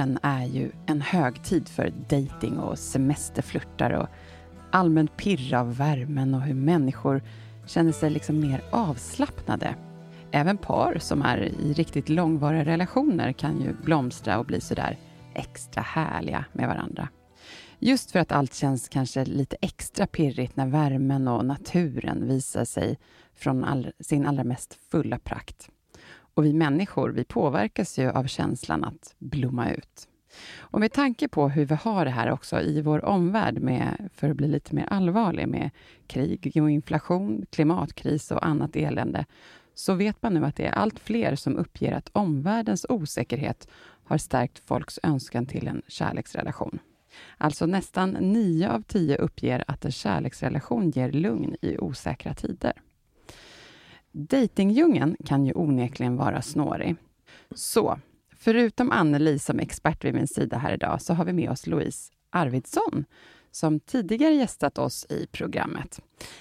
Sommaren är ju en högtid för dating och semesterflörtar och allmänt pirra av värmen och hur människor känner sig liksom mer avslappnade. Även par som är i riktigt långvariga relationer kan ju blomstra och bli sådär extra härliga med varandra. Just för att allt känns kanske lite extra pirrigt när värmen och naturen visar sig från all, sin allra mest fulla prakt. Och vi människor, vi påverkas ju av känslan att blomma ut. Och med tanke på hur vi har det här också i vår omvärld, med, för att bli lite mer allvarlig, med krig och inflation, klimatkris och annat elände, så vet man nu att det är allt fler som uppger att omvärldens osäkerhet har stärkt folks önskan till en kärleksrelation. Alltså nästan nio av tio uppger att en kärleksrelation ger lugn i osäkra tider. Datingdjungeln kan ju onekligen vara snårig. Så, förutom Anneli som expert vid min sida här idag, så har vi med oss Louise Arvidsson, som tidigare gästat oss i programmet.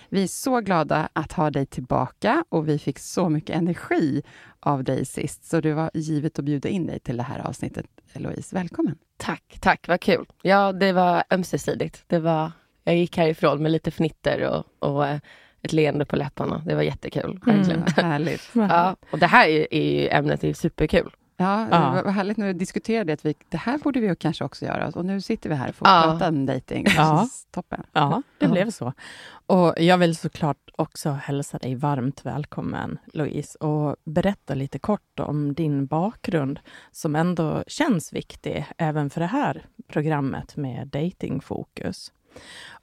Vi är så glada att ha dig tillbaka och vi fick så mycket energi av dig sist, så det var givet att bjuda in dig till det här avsnittet. Louise, välkommen! Tack, tack, vad kul! Ja, det var ömsesidigt. Det var, jag gick härifrån med lite fnitter och, och eh, ett leende på läpparna. Det var jättekul. Verkligen. Mm, härligt. ja, och det här är, är ämnet är superkul. Ja, ja. Var härligt när vi diskuterade att vi, det här borde vi kanske också göra. Och nu sitter vi här och får ja. prata om dejting. Ja. Toppen. Ja, det ja. blev så. Och jag vill såklart också hälsa dig varmt välkommen, Louise, och berätta lite kort om din bakgrund, som ändå känns viktig även för det här programmet med datingfokus.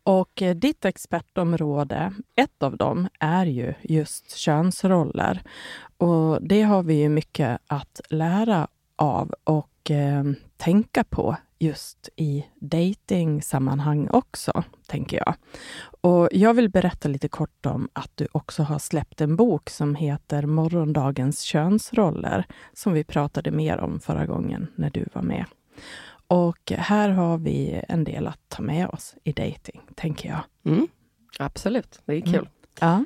Och eh, ditt expertområde, ett av dem, är ju just könsroller. Och det har vi ju mycket att lära av och eh, tänka på just i dating-sammanhang också, tänker jag. Och jag vill berätta lite kort om att du också har släppt en bok som heter Morgondagens könsroller, som vi pratade mer om förra gången när du var med. Och här har vi en del att ta med oss i dating, tänker jag. Mm. Absolut, det är kul. Mm. Ja.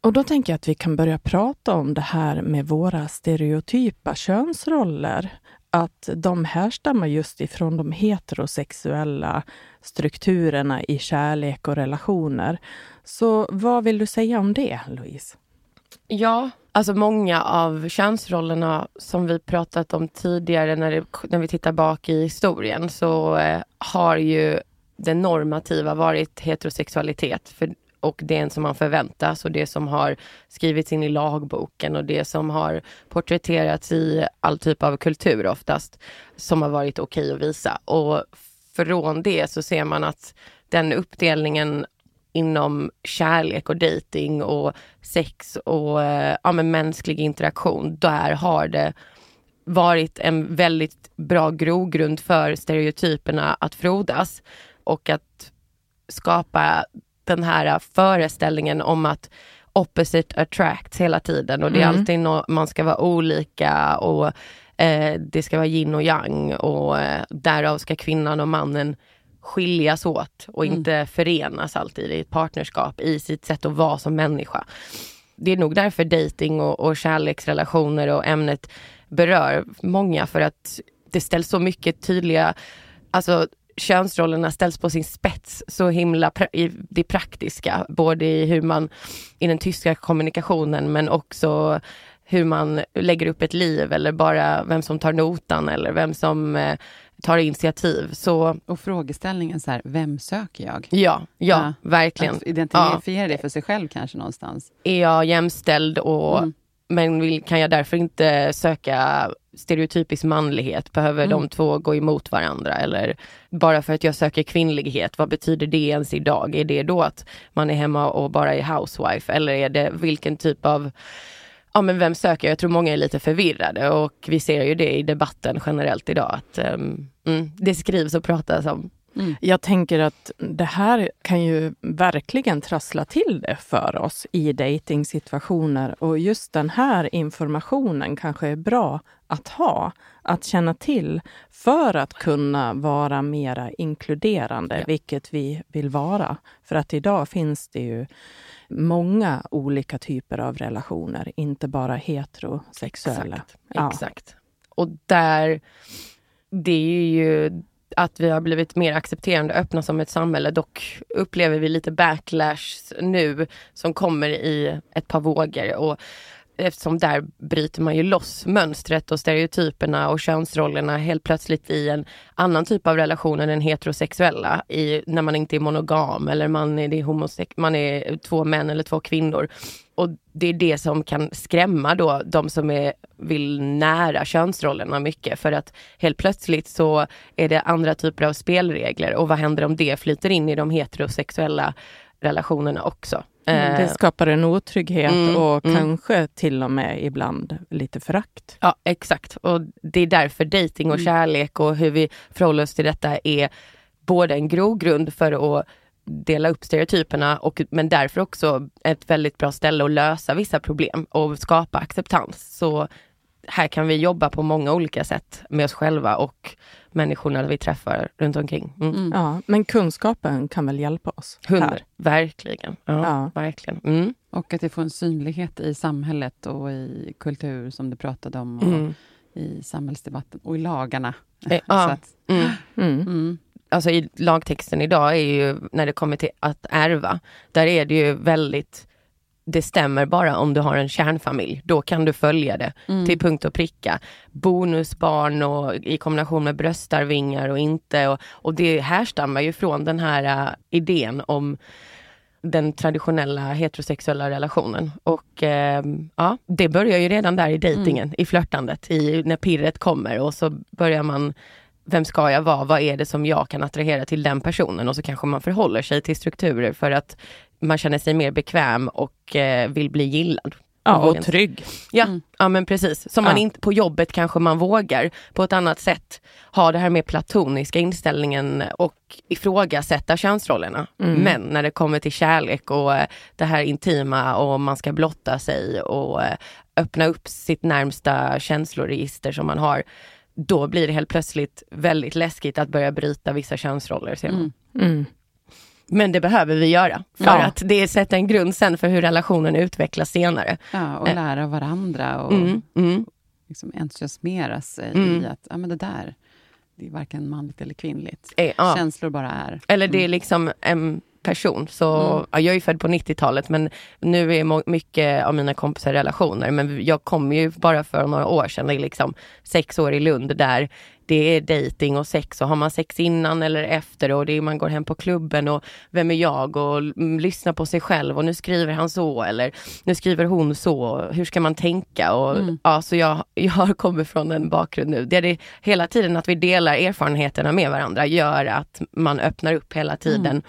Och då tänker jag att vi kan börja prata om det här med våra stereotypa könsroller. Att de härstammar just ifrån de heterosexuella strukturerna i kärlek och relationer. Så vad vill du säga om det, Louise? Ja, alltså många av könsrollerna som vi pratat om tidigare när, det, när vi tittar bak i historien så eh, har ju det normativa varit heterosexualitet. För, och det som man förväntas och det som har skrivits in i lagboken och det som har porträtterats i all typ av kultur oftast som har varit okej att visa. Och från det så ser man att den uppdelningen inom kärlek och dating och sex och eh, ja, men mänsklig interaktion. Där har det varit en väldigt bra grogrund för stereotyperna att frodas och att skapa den här föreställningen om att opposite attracts hela tiden och det är mm. alltid no man ska vara olika och eh, det ska vara yin och yang och eh, därav ska kvinnan och mannen skiljas åt och mm. inte förenas alltid i ett partnerskap i sitt sätt att vara som människa. Det är nog därför dating och, och kärleksrelationer och ämnet berör många för att det ställs så mycket tydliga, alltså könsrollerna ställs på sin spets så himla pra i det praktiska, både i hur man i den tyska kommunikationen men också hur man lägger upp ett liv eller bara vem som tar notan eller vem som eh, tar initiativ. Så Och frågeställningen så här, vem söker jag? ja, ja, Ja, verkligen. Att identifiera det för sig själv kanske någonstans. Är jag jämställd och Mm. men vill, kan jag därför inte söka stereotypisk manlighet? Behöver Mm. de två gå emot varandra? Eller bara för att jag söker kvinnlighet, vad betyder det ens idag? Är det då att man är hemma och bara är housewife? Eller är det vilken typ av Ja men vem söker jag? Jag tror många är lite förvirrade och vi ser ju det i debatten generellt idag att ehm, mm, det skrivs och pratas om. Jag tänker att det här kan ju verkligen trassla till det för oss i dejtingsituationer och just den här informationen kanske är bra att ha, att känna till för att kunna vara mera inkluderande, Ja. vilket vi vill vara. För att idag finns det ju många olika typer av relationer, inte bara heterosexuella. Exakt. Ja. Exakt. Och där, det är ju att vi har blivit mer accepterande och öppna som ett samhälle. Dock upplever vi lite backlash nu som kommer i ett par vågor. Och eftersom där bryter man ju loss mönstret och stereotyperna och könsrollerna helt plötsligt i en annan typ av relation än den heterosexuella. I, när man inte är monogam eller man är, det är man är två män eller två kvinnor. Och det är det som kan skrämma då de som är, vill nära könsrollerna mycket för att helt plötsligt så är det andra typer av spelregler och vad händer om det flyter in i de heterosexuella relationerna också? Mm, Det Eh, skapar en otrygghet Mm, och mm. kanske till och med ibland lite förakt. Ja, exakt. Och det är därför dating och Mm. kärlek och hur vi förhåller oss till detta är både en grogrund för att dela upp stereotyperna och, men därför också ett väldigt bra ställe att lösa vissa problem och skapa acceptans. Så här kan vi jobba på många olika sätt med oss själva och människorna vi träffar runt omkring. Mm. Mm. Ja, men kunskapen kan väl hjälpa oss? Hundra, här. verkligen. Ja, Ja. verkligen. Mm. Och att det får en synlighet i samhället och i kultur som du pratade om, och Mm. i samhällsdebatten och i lagarna. Eh, ja. Så att, Mm. Mm. mm, alltså i lagtexten idag är ju när det kommer till att ärva, där är det ju väldigt det stämmer bara om du har en kärnfamilj. Då kan du följa det mm. till punkt och pricka. Bonusbarn och i kombination med bröstarvingar och inte. Och, och det härstammar ju från den här äh, idén om den traditionella heterosexuella relationen. Och ehm, ja, det börjar ju redan där i dejtingen, i flörtandet, i, när pirret kommer och så börjar man vem ska jag vara? Vad är det som jag kan attrahera till den personen? Och så kanske man förhåller sig till strukturer för att man känner sig mer bekväm och eh, vill bli gillad. Ja, och trygg. Ja, Mm. ja men precis. Som man Ja. inte, på jobbet kanske man vågar på ett annat sätt ha det här mer platoniska inställningen och ifrågasätta könsrollerna. Mm. Men när det kommer till kärlek och eh, det här intima och man ska blotta sig och eh, öppna upp sitt närmsta känsloregister som man har, då blir det helt plötsligt väldigt läskigt att börja bryta vissa könsroller. Ser man. Mm. Mm. Men det behöver vi göra, för Ja. att det sätter en grund sen för hur relationen utvecklas senare. Ja, och Eh. lära varandra och Mm, mm. liksom entusiasmera sig Mm. i att ja, men det där, det är varken manligt eller kvinnligt. Eh, ja. Känslor bara är. Eller det är liksom en person. Så, Mm. ja, jag är född på 90-talet men nu är mycket av mina kompisar relationer. Men jag kom ju bara för några år sedan, liksom sex år i Lund där det är dating och sex och har man sex innan eller efter och det är, man går hem på klubben och vem är jag och mm, lyssnar på sig själv och nu skriver han så eller nu skriver hon så. Hur ska man tänka? Och, Mm. ja, så jag, jag har kommit från en bakgrund nu där det hela tiden att vi delar erfarenheterna med varandra gör att man öppnar upp hela tiden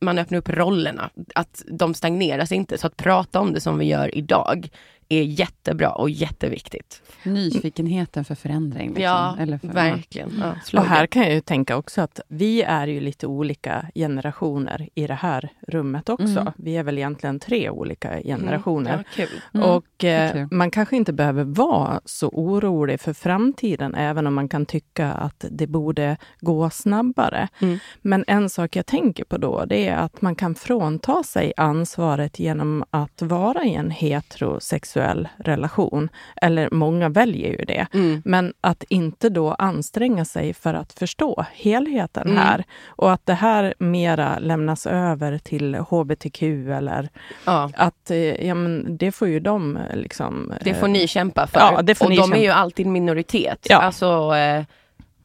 man öppnar upp rollerna, att de stagneras inte. Så att prata om det som vi gör idag är jättebra och jätteviktigt. Nyfikenheten för förändring. Liksom. Ja, Eller för, verkligen. Ja, Och här kan jag ju tänka också att vi är ju lite olika generationer i det här rummet också. Mm. Vi är väl egentligen tre olika generationer. Mm, ja, kul. Mm, Och eh, kul. man kanske inte behöver vara så orolig för framtiden, även om man kan tycka att det borde gå snabbare. Mm. Men en sak jag tänker på då, det är att man kan frånta sig ansvaret genom att vara i en heterosexuell sexuell relation. Eller många väljer ju det. Mm. Men att inte då anstränga sig för att förstå helheten Mm. här. Och att det här mera lämnas över till hbtq eller Ja. att eh, ja, men det får ju de eh, liksom... Det får eh, ni kämpa för. Ja, det får och de kämpa. är ju alltid minoritet. Ja. Alltså,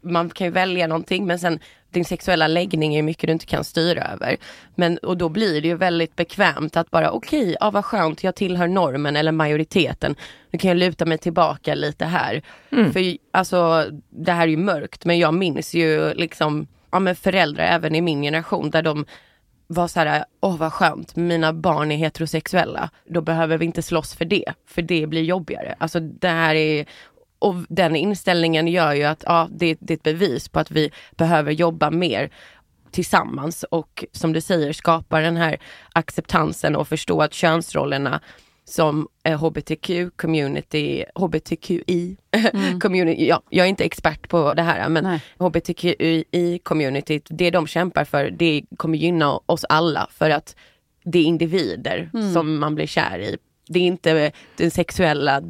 man kan ju välja någonting men sen din sexuella läggning är mycket du inte kan styra över. Men, och då blir det ju väldigt bekvämt att bara okej, ja, vad skönt, jag tillhör normen eller majoriteten. Nu kan jag luta mig tillbaka lite här. Mm. För alltså, det här är ju mörkt men jag minns ju liksom ja, men föräldrar även i min generation där de var så här, åh vad skönt, mina barn är heterosexuella. Då behöver vi inte slåss för det, för det blir jobbigare. Alltså det här är, och den inställningen gör ju att ja, det, det är ett bevis på att vi behöver jobba mer tillsammans och som du säger skapa den här acceptansen och förstå att könsrollerna som eh, hbtq-community, hbtqi community, ja, jag är inte expert på det här men Nej. hbtqi-communityt, det de kämpar för, det kommer gynna oss alla för att det är individer som man blir kär i. Det är inte den sexuella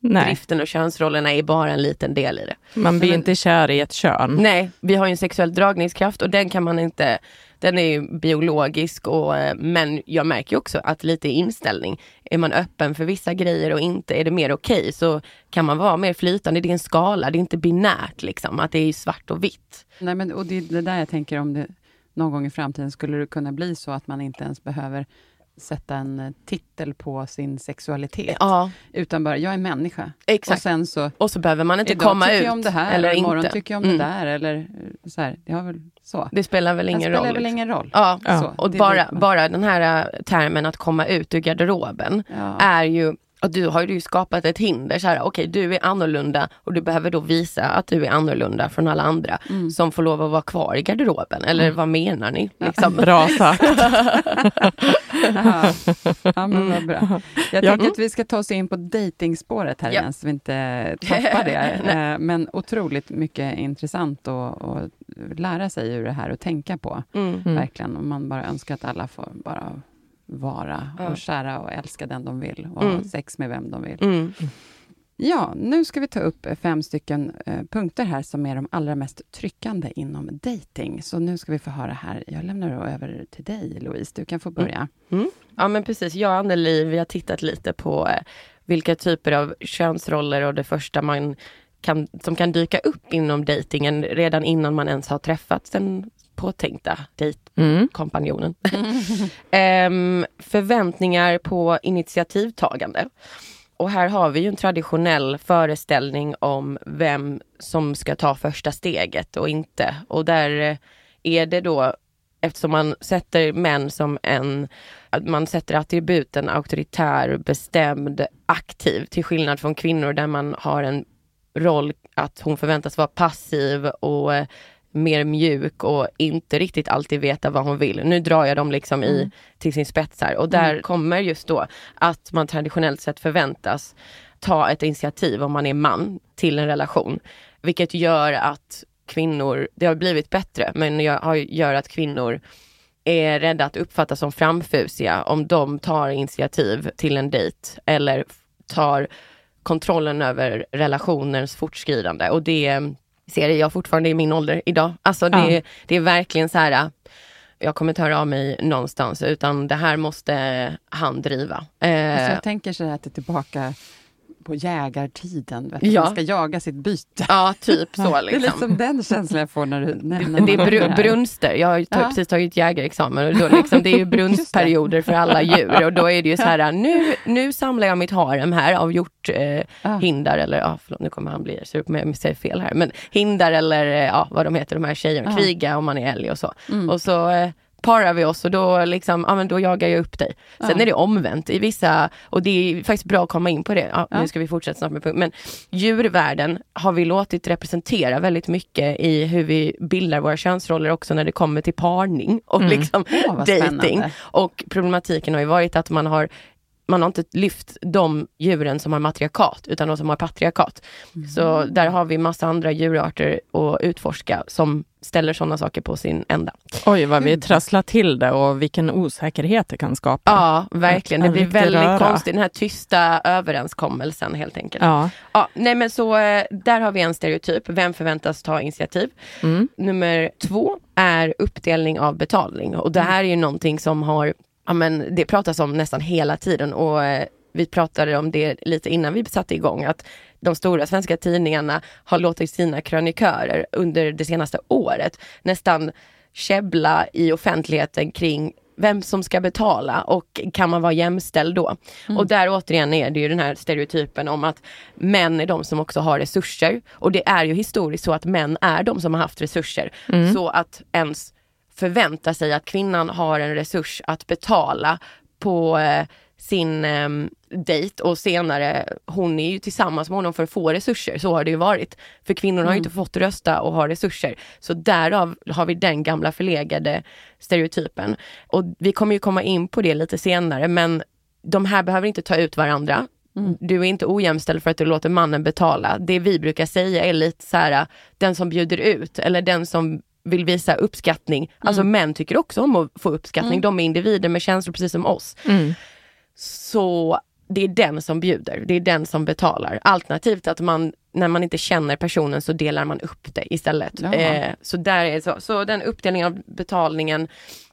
Nej, driften och könsrollerna är bara en liten del i det. man blir men- inte kär i ett kön. Nej, vi har ju en sexuell dragningskraft och den kan man inte, den är ju biologisk och eh, men jag märker ju också att lite inställning, är man öppen för vissa grejer och inte är det mer okej så kan man vara mer flytande, det är en skala, det är inte binärt liksom, att det är svart och vitt. Nej, men, och det är det där jag tänker om det någon gång i framtiden skulle det kunna bli så att man inte ens behöver sätta en eh, titel på sin sexualitet. Ja, Utan bara, jag är människa. exakt. Och sen så, Och så behöver man inte idag komma tycker ut jag om det här, eller imorgon inte. tycker jag om Mm. det där. Eller eh, så här, det har väl så. Det spelar väl Det ingen spelar roll. väl liksom. ingen roll. Ja, Ja. Så, och bara, bara den här äh, termen att komma ut ur garderoben Ja. är ju, och du har ju skapat ett hinder så här, okej du är annorlunda och du behöver då visa att du är annorlunda från alla andra Mm. som får lov att vara kvar i garderoben. Eller vad menar ni? Liksom? Bra sagt. Ja, ja men vad bra. Jag Ja. tänker att vi ska ta oss in på dejtingspåret här Ja. igen, så vi inte tappar det. Eh, men otroligt mycket intressant att, lära sig ur det här och tänka på. Mm. Mm. Verkligen. Och man bara önskar att alla får bara vara Ja. och kära och älska den de vill och Mm. ha sex med vem de vill. Mm. Ja, nu ska vi ta upp fem stycken eh, punkter här som är de allra mest tryckande inom dating. Så nu ska vi få höra här. Jag lämnar över till dig, Louise. Du kan få börja. Ja men precis, jag och Anneli vi har tittat lite på eh, vilka typer av könsroller och det första man kan, som kan dyka upp inom dejtingen redan innan man ens har träffat den påtänkta dejt Mm. Ehm, förväntningar på initiativtagande. Och här har vi ju en traditionell föreställning om vem som ska ta första steget och inte. Och där eh, är det då, eftersom man sätter män som en, man sätter attributen auktoritär, bestämd, aktiv, till skillnad från kvinnor där man har en roll att hon förväntas vara passiv och eh, mer mjuk och inte riktigt alltid veta vad hon vill. Nu drar jag dem liksom i till sin spets här och där kommer just då att man traditionellt sett förväntas ta ett initiativ om man är man till en relation. Vilket gör att kvinnor, det har blivit bättre, men jag har, gör att kvinnor är rädda att uppfattas som framfusiga om de tar initiativ till en dejt eller tar kontrollen över relationens fortskridande och det ser jag fortfarande i min ålder idag. Alltså det, Ja. det är verkligen så här, jag kommer inte höra av mig någonstans utan det här måste han driva. Eh, Alltså jag tänker så här att det är tillbaka på jägartiden. Vet? Ja. Man ska jaga sitt byte. ja, typ så Det är liksom. liksom den känslan jag får när du när, när Det är här. brunster, jag har ju Ja. precis tagit jägarexamen och då liksom, det är ju brunstperioder för alla djur och då är det ju så här, nu, nu samlar jag mitt harem här av hjort, eh, eller, ja förlåt nu kommer han bli sur på mig om jag säger fel här, men hindar eller eh, ja vad de heter de här tjejerna, kviga om man är älg och så. Mm. Och så eh, parar vi oss och då liksom, ja men då jagar jag upp dig. Sen Ja. är det omvänt i vissa, och det är faktiskt bra att komma in på det, ja, Ja. nu ska vi fortsätta snart med punkt, men djurvärlden har vi låtit representera väldigt mycket i hur vi bildar våra könsroller också när det kommer till parning och Mm. liksom vad dating. Och problematiken har ju varit att man har man har inte lyft de djuren som har matriarkat utan de som har patriarkat. Mm. Så där har vi massa andra djurarter att utforska som ställer sådana saker på sin ända. Oj, vad vi mm. trasslar till det och vilken osäkerhet det kan skapa. Ja, verkligen. Det blir väldigt röra. konstigt, den här tysta överenskommelsen helt enkelt. Ja. Ja, nej men så eh, där har vi en stereotyp. Vem förväntas ta initiativ? Mm. Nummer två är uppdelning av betalning och det mm. här är ju någonting som har ja, men det pratas om nästan hela tiden och eh, vi pratade om det lite innan vi satte igång, att de stora svenska tidningarna har låtit sina krönikörer under det senaste året nästan käbbla i offentligheten kring vem som ska betala och kan man vara jämställd då? Mm. Och där återigen är det ju den här stereotypen om att män är de som också har resurser. Och det är ju historiskt så att män är de som har haft resurser. Mm. Så att ens förvänta sig att kvinnan har en resurs att betala på eh, sin eh, dejt och senare, hon är ju tillsammans med honom för att få resurser, så har det ju varit. För kvinnor mm. har ju inte fått rösta och ha resurser. Så därav har vi den gamla förlegade stereotypen. Och vi kommer ju komma in på det lite senare men de här behöver inte ta ut varandra. Mm. Du är inte ojämställd för att du låter mannen betala. Det vi brukar säga är lite så här, den som bjuder ut eller den som vill visa uppskattning. Alltså mm. Män tycker också om att få uppskattning. Mm. De är individer med känslor precis som oss. Mm. Så det är den som bjuder, det är den som betalar. Alternativt att man, när man inte känner personen så delar man upp det istället. Eh, så, där är så. så den uppdelningen av betalningen,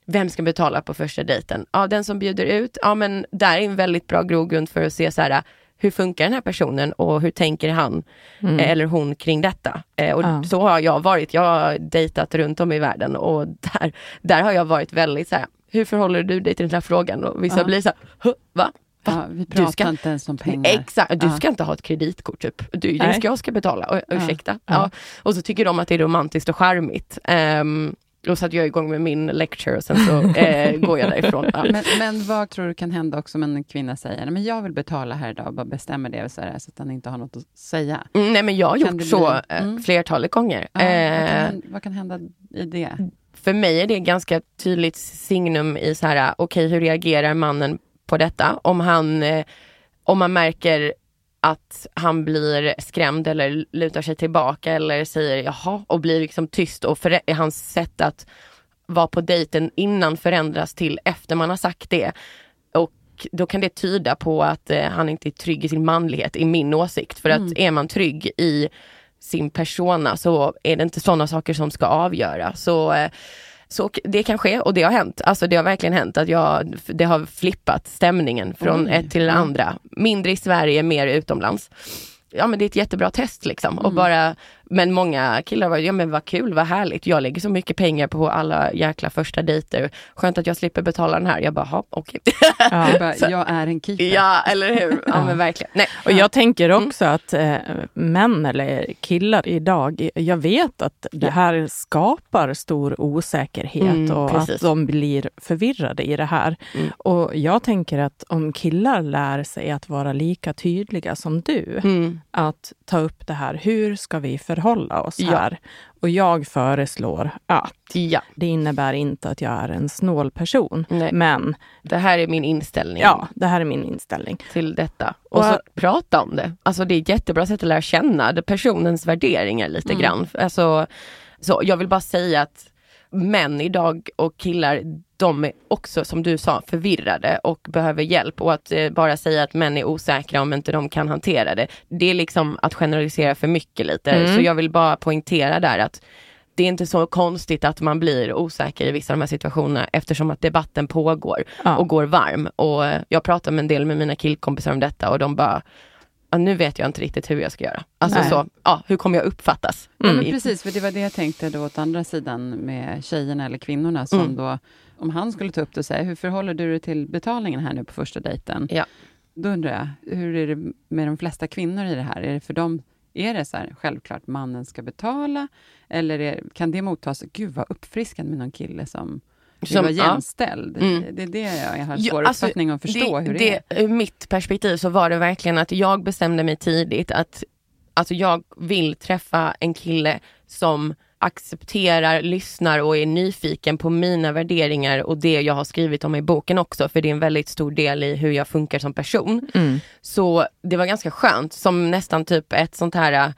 vem ska betala på första dejten? Ja, den som bjuder ut, ja men där är en väldigt bra grogrund för att se så här, hur funkar den här personen och hur tänker han mm. Eh, eller hon kring detta? Eh, och ja. så har jag varit, jag har dejtat runt om i världen och där, där har jag varit väldigt så här, hur förhåller du dig till den här frågan? Och vissa ja. blir så här, va? Ja, vi pratar du ska, inte ens om pengar. Exakt, du ja. ska inte ha ett kreditkort typ. Du, det ska jag ska betala, och, ursäkta. Ja. ja. Och så tycker de att det är romantiskt och charmigt. Um, och så att jag igång med min lecture och sen så eh, går jag därifrån. Ja. Men, men, vad tror du kan hända också om en kvinna säger, men jag vill betala här idag, och bara bestämmer det så, här, så att han inte har något att säga? Mm, nej men jag har kan gjort så bli... Eh, mm. flertalet gånger. Ja, eh, vad, kan, vad, kan, hända i det? För mig är det ganska tydligt signum i så här, okej okay, hur reagerar mannen på detta? Om han, eh, om man märker att han blir skrämd eller lutar sig tillbaka eller säger jaha och blir liksom tyst och för, hans sätt att vara på dejten innan förändras till efter man har sagt det. Och då kan det tyda på att eh, han inte är trygg i sin manlighet, i min åsikt. För mm. att är man trygg i sin persona så är det inte sådana saker som ska avgöra. Så eh, så det kan ske och det har hänt. Alltså det har verkligen hänt att jag, det har flippat stämningen från Oj. ett till det andra. Mindre i Sverige, mer utomlands. Ja men det är ett jättebra test liksom. Mm. Och bara men många killar var ja men vad kul, vad härligt. Jag lägger så mycket pengar på alla jäkla första dejter. Skönt att jag slipper betala den här. Jag bara, okej. Okay. Ja, jag är en keeper. Ja, eller hur. Ja, men verkligen. Nej. Och jag tänker mm. också mm. att eh, män eller killar idag, jag vet att det här skapar stor osäkerhet mm, och precis. att de blir förvirrade i det här. Mm. Och jag tänker att om killar lär sig att vara lika tydliga som du, mm. att ta upp det här, hur ska vi förhålla förhålla oss ja. här. Och jag föreslår att ja. det innebär inte att jag är en snål person. Nej. Men det här är min inställning. Ja, det här är min inställning. Till detta. Och, och så prata om det. Alltså det är ett jättebra sätt att lära känna personens värderingar lite mm. grann. Alltså, så jag vill bara säga att män idag och killar, de är också som du sa förvirrade och behöver hjälp och att eh, bara säga att män är osäkra om inte de kan hantera det. Det är liksom att generalisera för mycket lite. Mm. Så jag vill bara poängtera där att det är inte så konstigt att man blir osäker i vissa av de här situationerna eftersom att debatten pågår ja. och går varm. Och eh, jag pratar med en del med mina killkompisar om detta och de bara ja, nu vet jag inte riktigt hur jag ska göra. Alltså Nej. så, ja, hur kommer jag uppfattas? Mm. Ja, precis, för det var det jag tänkte då åt andra sidan med tjejerna eller kvinnorna som mm. då, om han skulle ta upp det och säga, hur förhåller du dig till betalningen här nu på första dejten? Ja. Då undrar jag, hur är det med de flesta kvinnor i det här? Är det för dem, är det så här, självklart mannen ska betala? Eller är, kan det mottas, gud vad uppfriskande med någon kille som som, vara jämställd. Ja. Mm. Det är det jag har svår ja, alltså, uppfattning att förstå det, hur det, det är. Ur mitt perspektiv så var det verkligen att jag bestämde mig tidigt att alltså jag vill träffa en kille som accepterar, lyssnar och är nyfiken på mina värderingar och det jag har skrivit om i boken också, för det är en väldigt stor del i hur jag funkar som person. Mm. Så det var ganska skönt, som nästan typ ett sånt här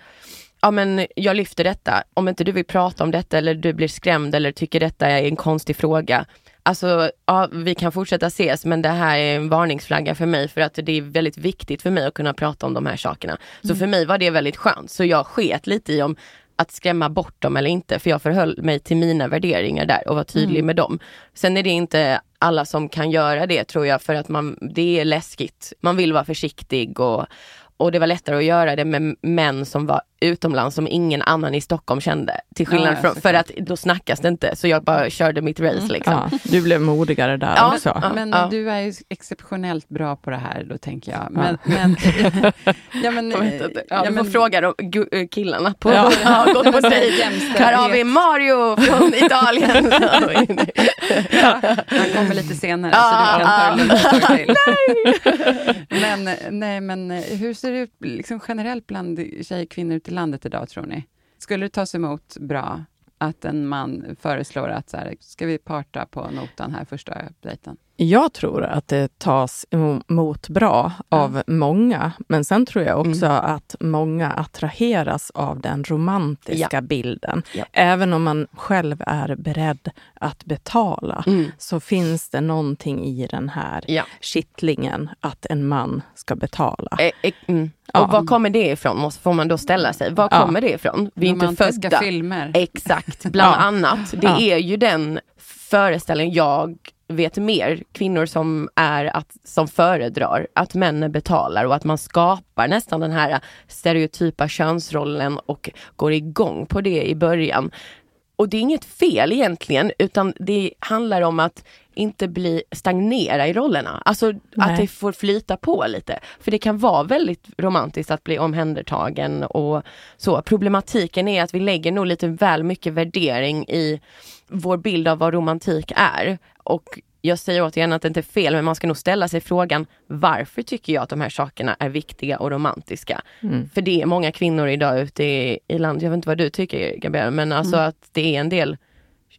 ja men jag lyfter detta, om inte du vill prata om detta eller du blir skrämd eller tycker detta är en konstig fråga. Alltså, ja, vi kan fortsätta ses men det här är en varningsflagga för mig för att det är väldigt viktigt för mig att kunna prata om de här sakerna. Så Mm. för mig var det väldigt skönt. Så jag sket lite i om att skrämma bort dem eller inte, för jag förhöll mig till mina värderingar där och var tydlig Mm. med dem. Sen är det inte alla som kan göra det tror jag, för att man, det är läskigt. Man vill vara försiktig och, och det var lättare att göra det med män som var utomlands som ingen annan i Stockholm kände. Till skillnad Ja, från, för att då snackas det inte, så jag bara körde mitt race liksom. Ja, du blev modigare där Ja. också. Ja. Men ja. du är ju exceptionellt bra på det här då tänker jag. Men, men, ja, men, Jag vet inte. Ja, ja, du får men- fråga de, eh, killarna på Ja. gått på dejt. Här har vi Mario från Italien. Ja, han kommer lite senare så du kan ta det lugnt till. Men, nej, men hur ser det ut liksom generellt bland tjejer och kvinnor i landet idag tror ni? Skulle det tas emot bra att en man föreslår att så här, ska vi parta på notan här första dejten? Jag tror att det tas emot bra av många, men sen tror jag också att många attraheras av den romantiska bilden. Ja. Även om man själv är beredd att betala, Mm. så finns det någonting i den här Ja. kittlingen att en man ska betala. Eh, eh, mm. Ja. Och var kommer det ifrån, måste, får man då ställa sig. Var Ja. kommer det ifrån? Vi är inte Romantiska födda. filmer. Exakt, bland Ja. annat. Det Ja. är ju den föreställningen jag vet mer kvinnor som är att, som föredrar att männen betalar och att man skapar nästan den här stereotypa könsrollen och går igång på det i början. Och det är inget fel egentligen utan det handlar om att inte bli stagnera i rollerna. Alltså att Nej. det får flyta på lite. För det kan vara väldigt romantiskt att bli omhändertagen och så. Problematiken är att vi lägger nog lite väl mycket värdering i vår bild av vad romantik är. Och jag säger återigen att det inte är fel, men man ska nog ställa sig frågan varför tycker jag att de här sakerna är viktiga och romantiska? Mm. För det är många kvinnor idag ute i, i landet, jag vet inte vad du tycker Gabriella, men alltså Mm. att det är en del,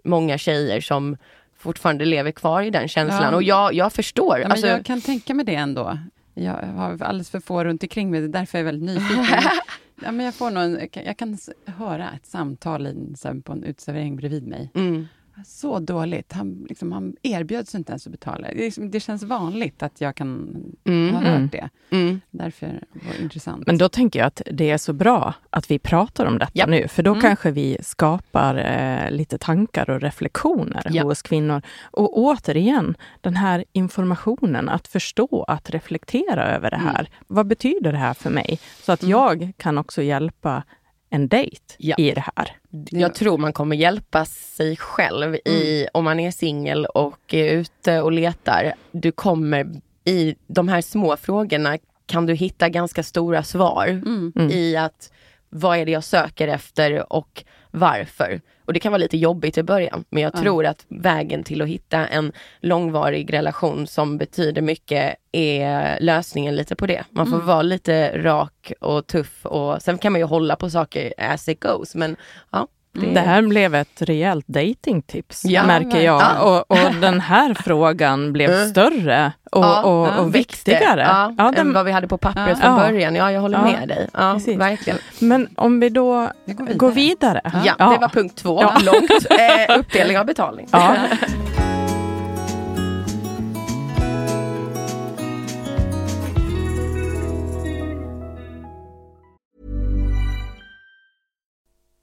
många tjejer som fortfarande lever kvar i den känslan. Ja. Och jag, jag förstår. Ja, men alltså, jag kan tänka mig det ändå. Jag har alldeles för få runt omkring mig, det är därför jag är väldigt nyfiken. ja, men jag, får nog en, jag kan- höra ett samtal i, på en uteservering bredvid mig. mm, Så dåligt. Han, liksom, han erbjöd sig inte ens att betala. Det, liksom, det känns vanligt att jag kan Mm. ha hört Mm. det. mm, Därför var det intressant. Men då tänker jag att det är så bra att vi pratar om detta Ja. nu, för då Mm. kanske vi skapar eh, lite tankar och reflektioner Ja. hos kvinnor. Och återigen, den här informationen, att förstå, att reflektera över det här. Vad betyder det här för mig? Så att Mm. jag kan också hjälpa en dejt Ja. i det här. Jag tror man kommer hjälpa sig själv i, om man är singel och är ute och letar. Du kommer i de här små frågorna kan du hitta ganska stora svar Mm. Mm. i att vad är det jag söker efter och varför. Och det kan vara lite jobbigt i början, men jag Ja. tror att vägen till att hitta en långvarig relation som betyder mycket är lösningen lite på det. Man får Mm. vara lite rak och tuff och sen kan man ju hålla på saker as it goes, men ja. Det, Det här blev ett rejält datingtips, Ja, märker jag. verkligen. Och, och den här frågan blev större och, Ja, och, ja, och viktigare. Ja, Ja, än den, vad vi hade på pappret Ja. från Ja. början. Ja, jag håller Ja. med dig. Ja, Precis. verkligen. men om vi då Vi går går vidare. Ja, det var punkt två. Ja. Långt. Eh, uppdelning av betalning.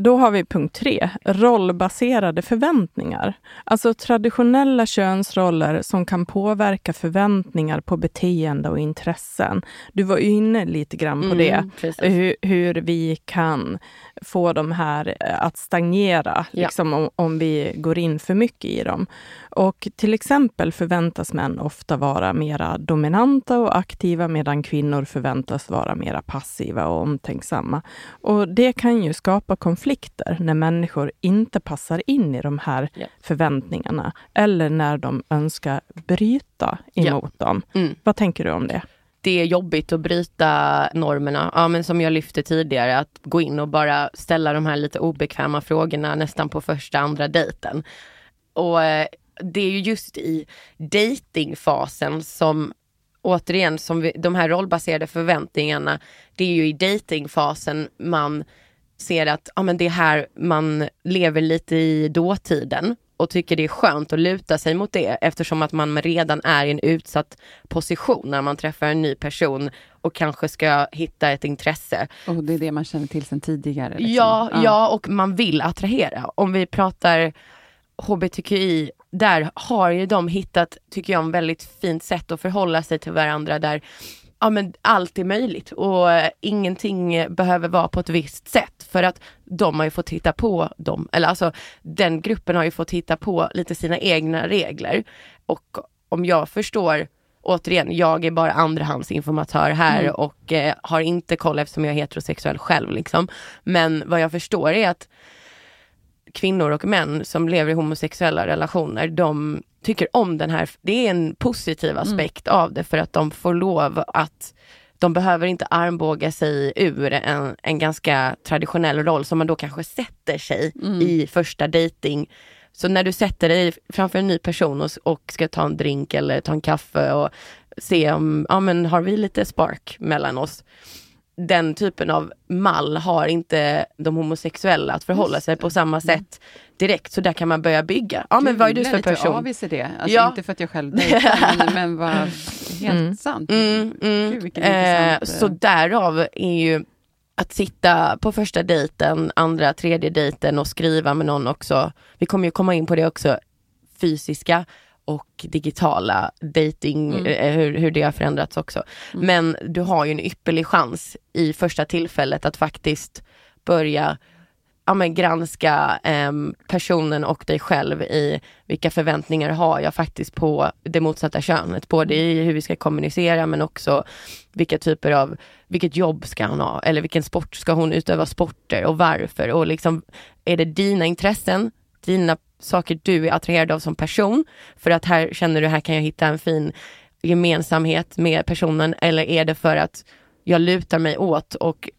Då har vi punkt tre, rollbaserade förväntningar. Alltså traditionella könsroller som kan påverka förväntningar på beteende och intressen. Du var inne lite grann på Mm, det, hur, hur vi kan få de här eh, att stagnera, Ja. liksom om, om vi går in för mycket i dem. Och till exempel förväntas män ofta vara mera dominanta och aktiva medan kvinnor förväntas vara mera passiva och omtänksamma. Och det kan ju skapa konflikter när människor inte passar in i de här Ja. förväntningarna eller när de önskar bryta emot dem. Mm. Vad tänker du om det? det är jobbigt att bryta normerna. Ja, men som jag lyfte tidigare, att gå in och bara ställa de här lite obekväma frågorna nästan på första, andra dejten. Och eh, det är ju just i datingfasen som återigen, som vi, de här rollbaserade förväntningarna, det är ju i datingfasen man ser att ja, men det är här man lever lite i dåtiden och tycker det är skönt att luta sig mot det eftersom att man redan är i en utsatt position när man träffar en ny person och kanske ska hitta ett intresse. Och det är det man känner till sedan tidigare. liksom. Ja, ja, och man vill attrahera. Om vi pratar hbtqi, där har ju de hittat, tycker jag, en väldigt fint sätt att förhålla sig till varandra där ja, men allt är möjligt och eh, ingenting behöver vara på ett visst sätt för att de har ju fått hitta på dem, eller alltså den gruppen har ju fått hitta på lite sina egna regler och om jag förstår Återigen, jag är bara andrahandsinformatör här Mm. och eh, har inte koll eftersom jag är heterosexuell själv. Liksom. Men vad jag förstår är att kvinnor och män som lever i homosexuella relationer, de tycker om den här, det är en positiv aspekt av det för att de får lov att de behöver inte armbåga sig ur en, en ganska traditionell roll som man då kanske sätter sig i första dating. Så när du sätter dig framför en ny person och, och ska ta en drink eller ta en kaffe och se om, ja men har vi lite spark mellan oss? Den typen av mall har inte de homosexuella att förhålla sig på samma sätt direkt. Så där kan man börja bygga. Ja men vad är du för lite person? avis i det. Alltså Ja. inte för att jag själv dejtar, men, men vad helt sant. Mm, mm. Gud, Eh, så eh, därav är ju att sitta på första dejten, andra, tredje dejten och skriva med någon också. Vi kommer ju komma in på det också, fysiska och digitala dating, Mm. eh, hur, hur det har förändrats också. Men du har ju en ypperlig chans i första tillfället att faktiskt börja ja, men granska em, personen och dig själv i vilka förväntningar har jag faktiskt på det motsatta könet. Både i hur vi ska kommunicera men också vilka typer av, vilket jobb ska han ha? Eller vilken sport ska hon utöva sporter och varför? Och liksom, är det dina intressen, dina saker du är attraherad av som person? För att här känner du, här kan jag hitta en fin gemensamhet med personen. Eller är det för att jag lutar mig åt och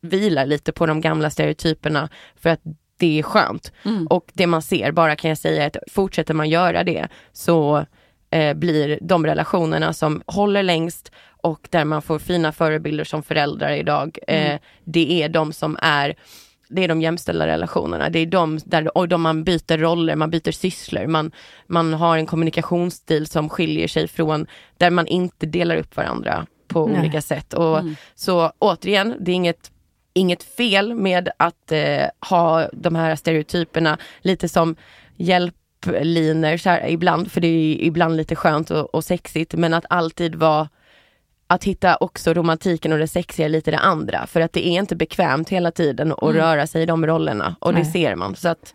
vilar lite på de gamla stereotyperna för att det är skönt. Mm. Och det man ser, bara kan jag säga att fortsätter man göra det så eh, blir de relationerna som håller längst och där man får fina förebilder som föräldrar idag, eh, det är de som är det är de jämställda relationerna. Det är de där och de man byter roller, man byter sysslor, man, man har en kommunikationsstil som skiljer sig från där man inte delar upp varandra på Nej. olika sätt. Och Så återigen, det är inget, inget fel med att eh, ha de här stereotyperna lite som hjälp läppliner så här, ibland, för det är ibland lite skönt och, och sexigt, men att alltid vara att hitta också romantiken och det sexiga lite det andra. För att det är inte bekvämt hela tiden att Mm. röra sig i de rollerna och det Nej. ser man. Så att,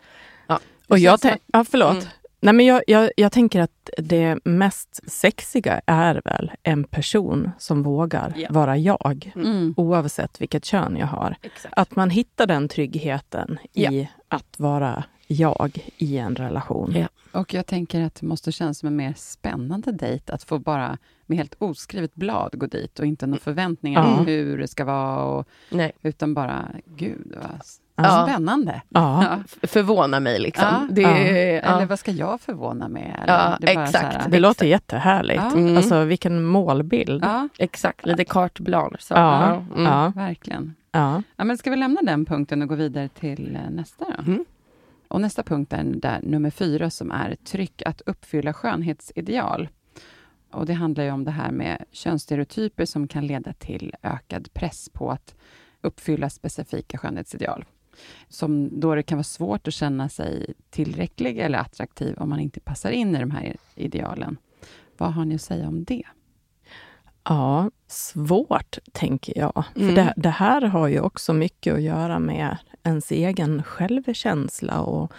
Och jag tänk- ja, förlåt. Mm. Nej, men jag, jag, jag tänker att det mest sexiga är väl en person som vågar Ja. vara jag, Mm. oavsett vilket kön jag har. exakt. Att man hittar den tryggheten Ja. i att vara jag i en relation. Ja. Och jag tänker att det måste kännas som en mer spännande dejt att få bara med helt oskrivet blad gå dit och inte några förväntningar Ja. om hur det ska vara, och, Nej. utan bara, gud vad Ja. spännande. Ja. Ja. Förvåna mig liksom. Ja. Det. Eller vad ska jag förvåna med? Eller, Ja, det exakt. här- Det låter jättehärligt. Ja. Mm. Alltså vilken målbild. Ja, Exakt, lite kartblad. Så. Ja. Mm. Ja. verkligen. Ja. Ja, men ska vi lämna den punkten och gå vidare till eh, nästa då? Mm. Och nästa punkt är där nummer fyra som är tryck att uppfylla skönhetsideal. Och det handlar ju om det här med könsstereotyper som kan leda till ökad press på att uppfylla specifika skönhetsideal. Som då det kan vara svårt att känna sig tillräcklig eller attraktiv om man inte passar in i de här idealen. Vad har ni att säga om det? Ja, svårt tänker jag. Mm. För det, det här har ju också mycket att göra med ens egen självkänsla. Och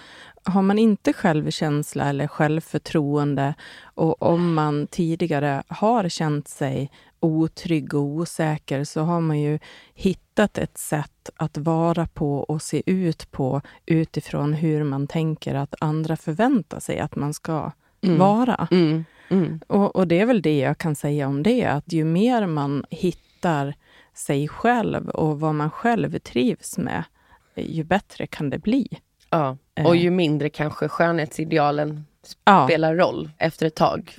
har man inte självkänsla eller självförtroende och om man tidigare har känt sig otrygg och osäker så har man ju hittat ett sätt att vara på och se ut på utifrån hur man tänker att andra förväntar sig att man ska Mm. vara. Mm. Mm. Och, och det är väl det jag kan säga om det, att ju mer man hittar sig själv och vad man själv trivs med, ju bättre kan det bli. Ja. Och ju mindre kanske skönhetsidealen Ja, spelar roll efter ett tag.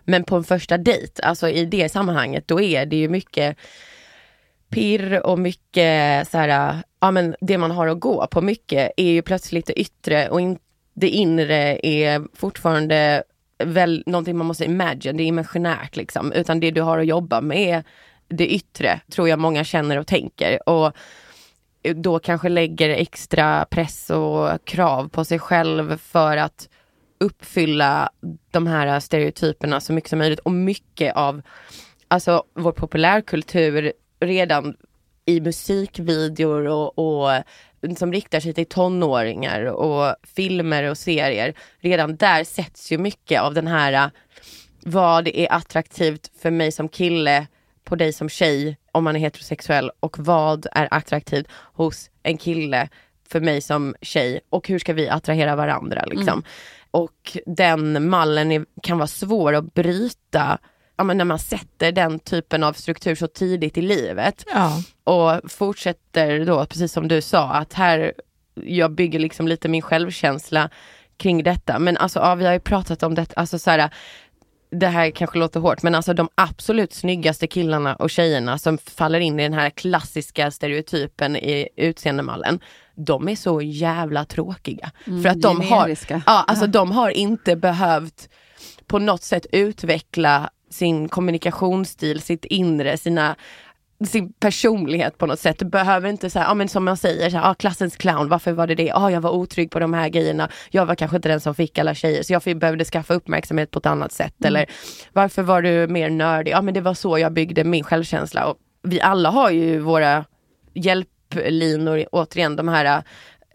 Men på en första dejt, alltså i det sammanhanget, då är det ju mycket pirr och mycket så här, ja men det man har att gå på mycket är ju plötsligt det yttre och in, det inre är fortfarande väl någonting man måste imagine, det är imaginärt liksom. Utan det du har att jobba med är det yttre, tror jag många känner och tänker. Och då kanske lägger extra press och krav på sig själv för att uppfylla de här stereotyperna så mycket som möjligt. Och mycket av alltså, vår populärkultur redan i musikvideor och, och som riktar sig till tonåringar och filmer och serier. Redan där sätts ju mycket av den här vad är attraktivt för mig som kille på dig som tjej om man är heterosexuell och vad är attraktivt hos en kille för mig som tjej och hur ska vi attrahera varandra liksom. Och den mallen är, kan vara svår att bryta ja, men när man sätter den typen av struktur så tidigt i livet ja, och fortsätter då, precis som du sa, att här, jag bygger liksom lite min självkänsla kring detta. Men alltså, ja, vi har ju pratat om det, alltså så här, det här kanske låter hårt, men alltså de absolut snyggaste killarna och tjejerna som faller in i den här klassiska stereotypen i utseendemallen, de är så jävla tråkiga. för att de har, ja, alltså de har inte behövt på något sätt utveckla sin kommunikationsstil, sitt inre, sina sin personlighet på något sätt. Du behöver inte här, ja men som man säger, så här, ah, klassens clown, varför var det det? Ah, jag var otrygg på de här grejerna. Jag var kanske inte den som fick alla tjejer, så jag behövde skaffa uppmärksamhet på ett annat sätt. Eller varför var du mer nördig? Ja, men det var så jag byggde min självkänsla. Och vi alla har ju våra hjälplinor, återigen de här äh,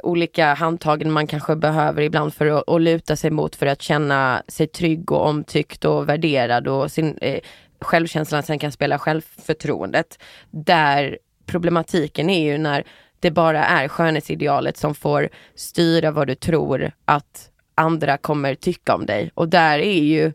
olika handtagen man kanske behöver ibland för att, att luta sig mot för att känna sig trygg och omtyckt och värderad och sin eh, självkänslan sen kan spela självförtroendet. Där problematiken är ju när det bara är skönhetsidealet som får styra vad du tror att andra kommer tycka om dig. Och där är ju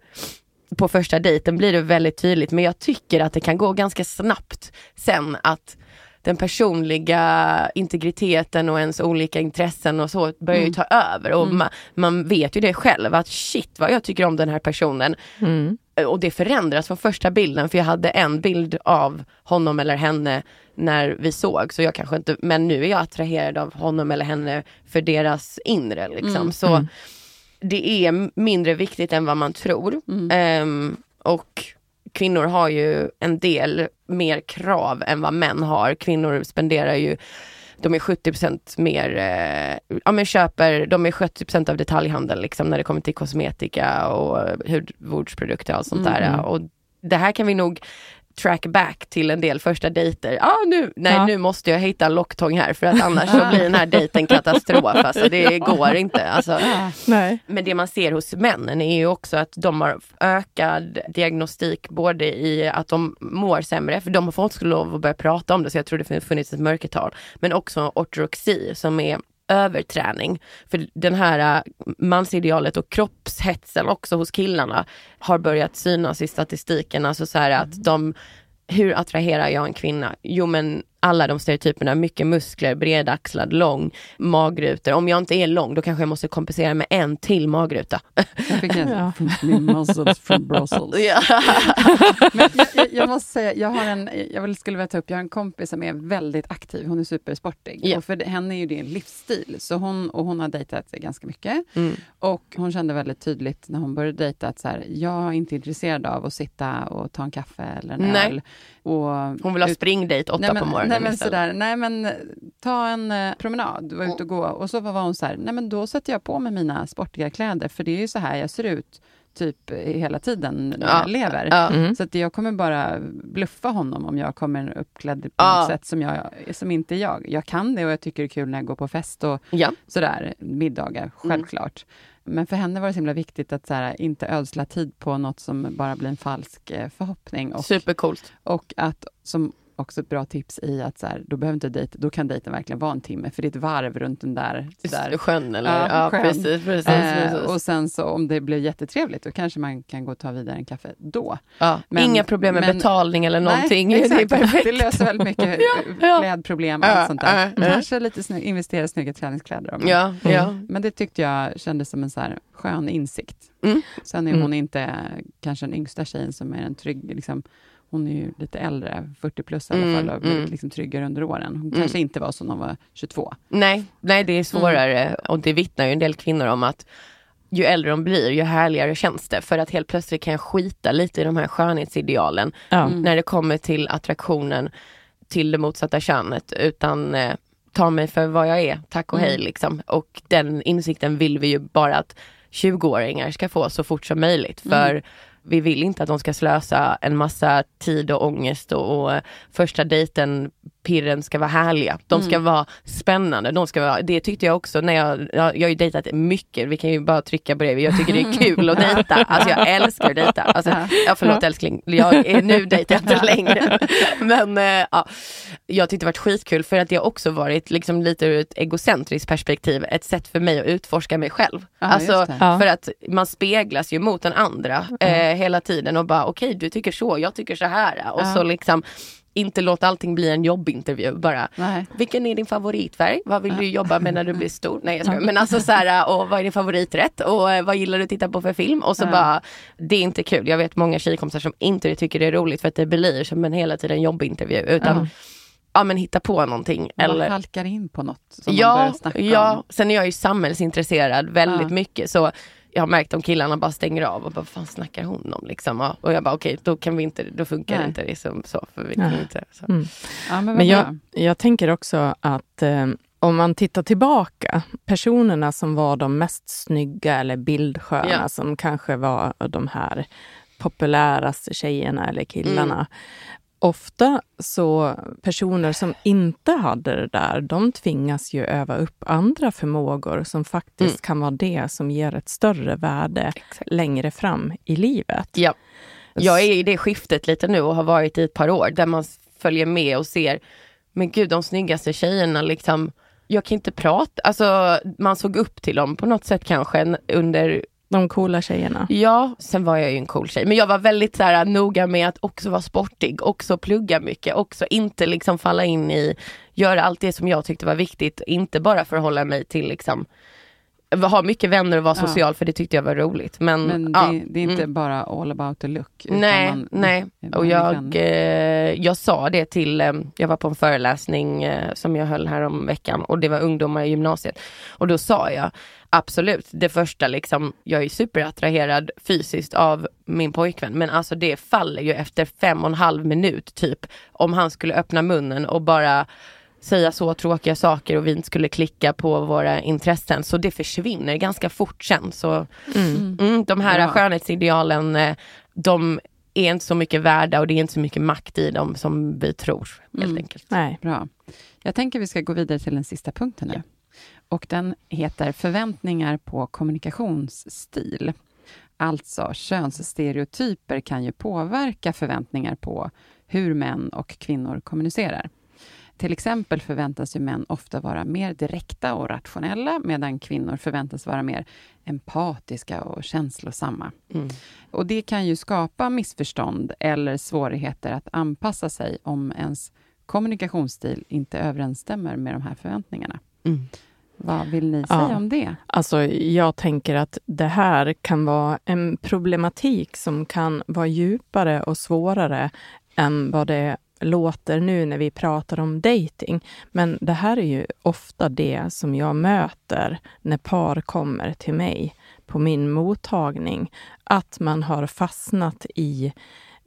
på första dejten blir det väldigt tydligt men jag tycker att det kan gå ganska snabbt sen att den personliga integriteten och ens olika intressen och så börjar ju ta över. Och man, man vet ju det själv att shit vad jag tycker om den här personen. mm, Och det förändras från första bilden för jag hade en bild av honom eller henne när vi såg. Så jag kanske inte, men nu är jag attraherad av honom eller henne för deras inre liksom. Så det är mindre viktigt än vad man tror. Ehm, och kvinnor har ju en del mer krav än vad män har. Kvinnor spenderar ju de är 70% mer, eh, ja men köper, de är 70% av detaljhandeln liksom när det kommer till kosmetika och hudvårdsprodukter och allt sånt Mm. där. Och det här kan vi nog track back till en del första dejter. Ja nu, nej Ja. nu måste jag hitta en locktång här för att annars så blir den här dejten katastrof. Alltså det går inte. Alltså, Nej. men det man ser hos männen är ju också att de har ökad diagnostik både i att de mår sämre, för de har fått lov att börja prata om det så jag tror det funnits ett mörkertal. Men också ortorexi som är överträning. För den här äh, mansidealet och kroppshetsen också hos killarna har börjat synas i statistiken. Alltså så här att de, hur attraherar jag en kvinna? Jo men alla de stereotyperna, mycket muskler, bredaxlad, lång, magrutor. Om jag inte är lång då kanske jag måste kompensera med en till magruta. Jag Ja. muscles from Brussels. Men jag, jag, jag måste säga, jag har en, jag skulle vilja ta upp, jag har en kompis som är väldigt aktiv, hon är supersportig. Ja. Och för henne är ju det en livsstil, så hon, och hon har dejtat ganska mycket. Mm. Och hon kände väldigt tydligt när hon började dejta att så här, jag är inte intresserad av att sitta och ta en kaffe eller en Nej. öl. Och Hon vill ha springdejt åtta nej, men, på morgonen nej, men istället. sådär, nej men ta en eh, promenad, var ute och gå. Och så var hon så här, nej men då sätter jag på mig mina sportiga kläder, för det är ju så här jag ser ut typ hela tiden när Ja, jag lever. Ja. Mm. Så att jag kommer bara bluffa honom om jag kommer uppklädd på Ja. något sätt som, jag, som inte är jag. Jag kan det och jag tycker det är kul när jag går på fest och ja. sådär, middagar, självklart. Men för henne var det så himla viktigt att så här, inte ödsla tid på något som bara blir en falsk eh, förhoppning. Och, Supercoolt. och att, som också ett bra tips i att så här, då behöver inte dejt, då kan dejten verkligen vara en timme, för det är ett varv runt den där, där Sjön eller? Ja, Ja, sjön. precis. precis, Eh, precis. och sen så om det blir jättetrevligt, då kanske man kan gå och ta vidare en kaffe då. ja. men- Inga problem med men- betalning eller någonting. Nej, det är exakt. perfekt. Det löser väldigt mycket ja. klädproblem och allt sånt där. ja. Kanske lite snygg, investera i snygga träningskläder. men- Ja, ja. Men det tyckte jag kändes som en så här skön insikt. Mm. Sen är Mm. hon inte kanske den yngsta tjejen som är en trygg, liksom, hon är ju lite äldre, 40 plus i alla Mm, fall, och blivit mm. liksom tryggare under åren. Hon Mm. kanske inte var så när hon var 22. Nej, nej, det är svårare och det vittnar ju en del kvinnor om att ju äldre de blir, ju härligare känns det. För att helt plötsligt kan jag skita lite i de här skönhetsidealen. Mm. när det kommer till attraktionen till det motsatta könet. Utan eh, ta mig för vad jag är, tack och hej Mm. liksom. Och den insikten vill vi ju bara att 20-åringar ska få så fort som möjligt. För Mm vi vill inte att de ska slösa en massa tid och ångest och, och första dejten, pirren ska vara härliga. De ska Mm. vara spännande. De ska vara, det tyckte jag också när jag, jag, jag har ju dejtat mycket, vi kan ju bara trycka på det. Jag tycker det är kul att dejta. Alltså jag älskar att dejta. Alltså, Ja. förlåt älskling, jag är, nu dejtar jag inte längre. Men eh, ja, jag tyckte det varit skitkul för att det har också varit liksom lite ur ett egocentriskt perspektiv, ett sätt för mig att utforska mig själv. Ja, alltså, för att man speglas ju mot den andra eh, hela tiden och bara okej du tycker så, jag tycker så här. Och så liksom inte låta allting bli en jobbintervju bara. Nej. Vilken är din favoritfärg? Vad vill du jobba med när du blir stor? Nej jag skojar. Men alltså så här, och vad är din favoriträtt? Och eh, vad gillar du att titta på för film? Och så Ja. bara, det är inte kul. Jag vet många tjejkompisar som inte tycker det är roligt för att det blir som en hela tiden jobbintervju. Utan Ja. ja, men hitta på någonting. Man Eller, halkar in på något som man börjar ja, snacka ja. om. Sen är jag ju samhällsintresserad väldigt Ja. mycket. Så jag har märkt om killarna bara stänger av och bara, vad fan snackar hon om liksom? Ja, Och jag bara okej, då kan vi inte, då funkar Nej. inte det som så. För vi kan Nej. inte, så. Mm. Ja, men Men jag, jag tänker också att eh, om man tittar tillbaka, personerna som var de mest snygga eller bildsköna, Ja. som kanske var de här populäraste tjejerna eller killarna. Mm. Ofta så personer som inte hade det där, de tvingas ju öva upp andra förmågor som faktiskt Mm. kan vara det som ger ett större värde Exakt. längre fram i livet. Ja. Jag är i det skiftet lite nu och har varit i ett par år där man följer med och ser, men gud de snyggaste tjejerna liksom, jag kan inte prata, alltså man såg upp till dem på något sätt kanske under, de coola tjejerna. ja, sen var jag ju en cool tjej, men jag var väldigt så här, äh, noga med att också vara sportig, också plugga mycket, också inte liksom falla in i, göra allt det som jag tyckte var viktigt, inte bara förhålla mig till liksom ha mycket vänner och vara Ja. social för det tyckte jag var roligt. Men, Men det, ja, det är inte mm. bara all about the look. Nej, man- nej. man Och jag, eh, jag sa det till, eh, jag var på en föreläsning eh, som jag höll här om veckan och det var ungdomar i gymnasiet. Och då sa jag absolut, det första liksom, jag är superattraherad fysiskt av min pojkvän men alltså det faller ju efter fem och en halv minut typ om han skulle öppna munnen och bara säga så tråkiga saker och vi inte skulle klicka på våra intressen. Så det försvinner ganska fort sen. Så Mm. mm, de här Bra. skönhetsidealen, eh, de är inte så mycket värda och det är inte så mycket makt i dem som vi tror helt Mm. enkelt. Nej. Bra. Jag tänker vi ska gå vidare till den sista punkten nu. Och den heter förväntningar på kommunikationsstil. Alltså, könsstereotyper kan ju påverka förväntningar på hur män och kvinnor kommunicerar. Till exempel förväntas ju män ofta vara mer direkta och rationella, medan kvinnor förväntas vara mer empatiska och känslosamma. Mm. Och det kan ju skapa missförstånd eller svårigheter att anpassa sig om ens kommunikationsstil inte överensstämmer med de här förväntningarna. Mm. Vad vill ni Ja. säga om det? Alltså, jag tänker att det här kan vara en problematik som kan vara djupare och svårare än vad det låter nu när vi pratar om dating. Men det här är ju ofta det som jag möter när par kommer till mig på min mottagning. Att man har fastnat i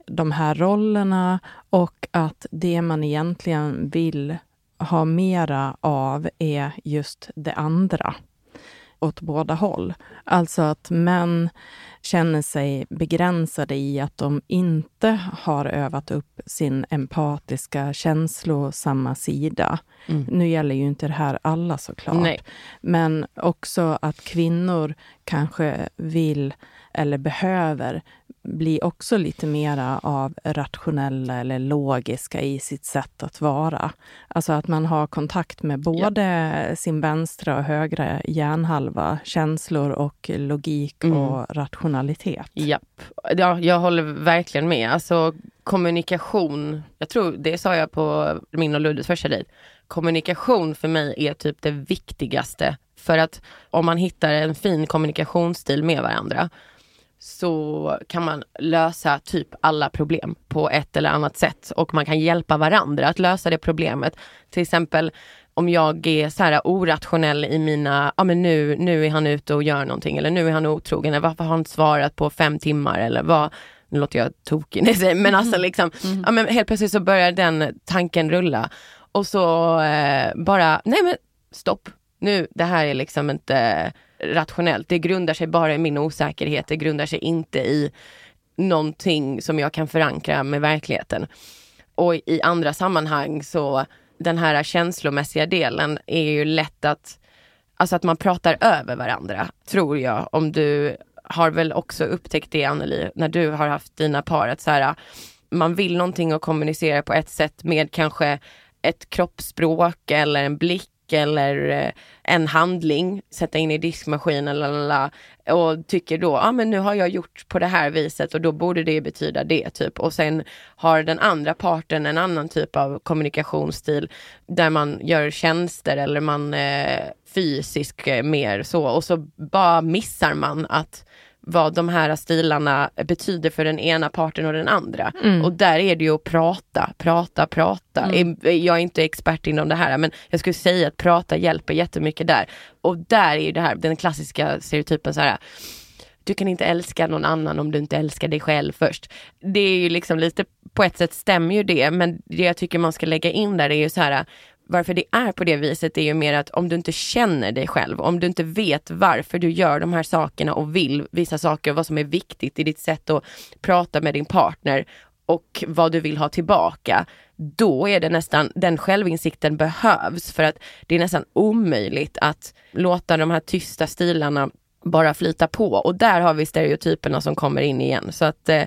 de här rollerna och att det man egentligen vill ha mera av är just det andra åt båda håll. Alltså att män känner sig begränsade i att de inte har övat upp sin empatiska, känslosamma sida. Mm. Nu gäller ju inte det här alla såklart. Nej. Men också att kvinnor kanske vill eller behöver bli också lite mera av rationella eller logiska i sitt sätt att vara. Alltså att man har kontakt med både sin vänstra och högra hjärnhalva, känslor och logik Mm. och rationalitet. Japp. Ja, jag håller verkligen med. Alltså kommunikation, jag tror det sa jag på min och Luddes första dejt. Kommunikation för mig är typ det viktigaste. För att om man hittar en fin kommunikationsstil med varandra så kan man lösa typ alla problem på ett eller annat sätt. Och man kan hjälpa varandra att lösa det problemet. Till exempel om jag är så här orationell i mina, ja men nu, nu är han ute och gör någonting eller nu är han otrogen eller varför har han inte svarat på fem timmar eller vad, nu låter jag tokig när jag säger, men alltså liksom, ja men helt plötsligt så börjar den tanken rulla. Och så eh, bara, nej men stopp, nu, det här är liksom inte rationellt, det grundar sig bara i min osäkerhet, det grundar sig inte i någonting som jag kan förankra med verkligheten. Och i andra sammanhang så den här känslomässiga delen är ju lätt att, alltså att man pratar över varandra, tror jag. Om du har väl också upptäckt det Anneli, när du har haft dina par, att så här, man vill någonting och kommunicera på ett sätt med kanske ett kroppsspråk eller en blick eller eh, en handling, sätta in i diskmaskinen lalala, och tycker då, ja ah, men nu har jag gjort på det här viset och då borde det betyda det typ. Och sen har den andra parten en annan typ av kommunikationsstil där man gör tjänster eller man eh, fysisk eh, mer så och så bara missar man att vad de här stilarna betyder för den ena parten och den andra. Mm. Och där är det ju att prata, prata, prata. Eh, Jag är inte expert inom det här men jag skulle säga att prata hjälper jättemycket där. Och där är ju det här, den klassiska stereotypen så här du kan inte älska någon annan om du inte älskar dig själv först. Det är ju liksom lite, på ett sätt stämmer ju det, men det jag tycker man ska lägga in där är ju så här, varför det är på det viset är ju mer att om du inte känner dig själv, om du inte vet varför du gör de här sakerna och vill vissa saker och vad som är viktigt i ditt sätt att prata med din partner och vad du vill ha tillbaka, då är det nästan, den självinsikten behövs för att det är nästan omöjligt att låta de här tysta stilarna bara flyta på och där har vi stereotyperna som kommer in igen. Så att eh,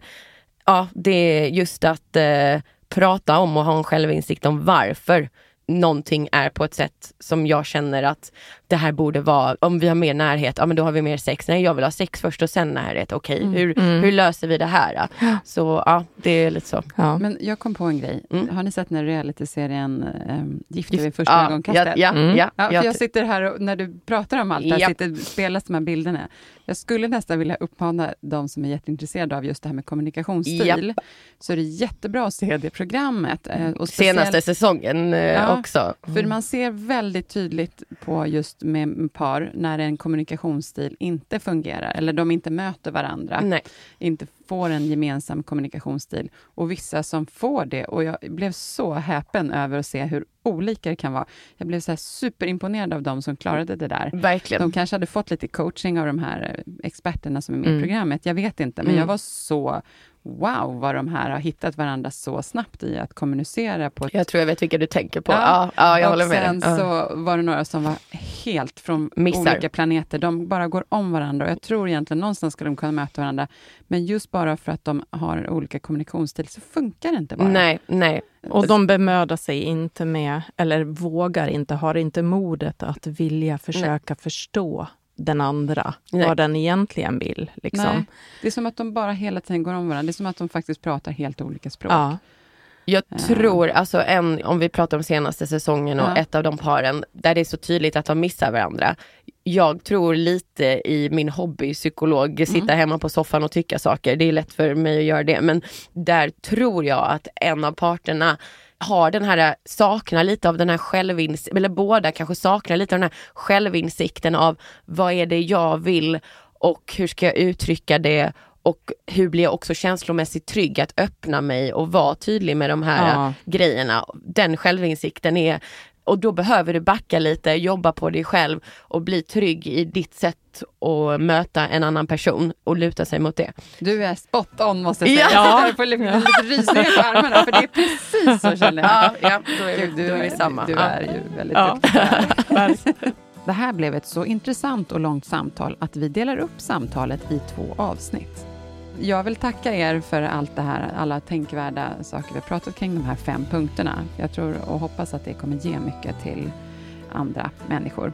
ja, det är just att eh, prata om och ha en självinsikt om varför någonting är på ett sätt som jag känner att det här borde vara, om vi har mer närhet, ja men då har vi mer sex. Nej jag vill ha sex först och sen närhet, okej hur, hur löser vi det här? Då? Så ja, det är lite så. Ja. Men jag kom på en grej. Mm. Har ni sett den här realityserien um, Gifta Gift- vid första ja, ögonkastet? Ja, ja, Mm. ja, Ja, för jag- jag sitter här och när du pratar om allt det här, Japp. sitter, spelas de här bilderna. Jag skulle nästan vilja uppmana de som är jätteintresserade av just det här med kommunikationsstil, så är det jättebra att se det programmet. eh, Och speciellt- Senaste säsongen eh, Ja. också. För man ser väldigt tydligt på just just med par, när en kommunikationsstil inte fungerar, eller de inte möter varandra, Nej. inte får en gemensam kommunikationsstil. Och vissa som får det, och jag blev så häpen över att se hur olika det kan vara. Jag blev så superimponerad av de som klarade det där. Verkligen. De kanske hade fått lite coaching av de här eh, experterna som är med i Mm. programmet, jag vet inte, men Mm. jag var så Wow, vad de här har hittat varandra så snabbt i att kommunicera på ett Jag tror jag vet vilka du tänker på. Ja, Ja, ja, jag och håller med sen dig. Ja. så var det några som var helt från Missar. olika planeter. De bara går om varandra och jag tror egentligen någonstans ska de kunna möta varandra. Men just bara för att de har olika kommunikationsstil så funkar det inte bara. Nej, nej. Och de bemödar sig inte med, eller vågar inte, har inte modet att vilja försöka förstå den andra, Nej. vad den egentligen vill. Liksom. Nej, det är som att de bara hela tiden går om varandra. Det är som att de faktiskt pratar helt olika språk. Ja. Jag Ja. tror, alltså en, om vi pratar om senaste säsongen och Ja. ett av de paren, där det är så tydligt att de missar varandra. Jag tror lite i min hobbypsykolog, sitta Mm. hemma på soffan och tycka saker. Det är lätt för mig att göra det. Men där tror jag att en av parterna har den här, saknar lite av den här självinsikten, eller båda kanske saknar lite av den här självinsikten av vad är det jag vill och hur ska jag uttrycka det och hur blir jag också känslomässigt trygg att öppna mig och vara tydlig med de här Ja. grejerna. Den självinsikten är, och då behöver du backa lite, jobba på dig själv och bli trygg i ditt sätt att möta en annan person och luta sig mot det. Du är spot on måste jag säga. Ja. Jag får lite, lite rysningar på armarna för det är precis så känner jag. Ja, ja då är, Gud, vi, då är vi samma. Du Ja. är ju väldigt Ja. duktig. Det här blev ett så intressant och långt samtal att vi delar upp samtalet i två avsnitt. Jag vill tacka er för allt det här, alla tänkvärda saker vi har pratat kring de här fem punkterna. Jag tror och hoppas att det kommer ge mycket till andra människor.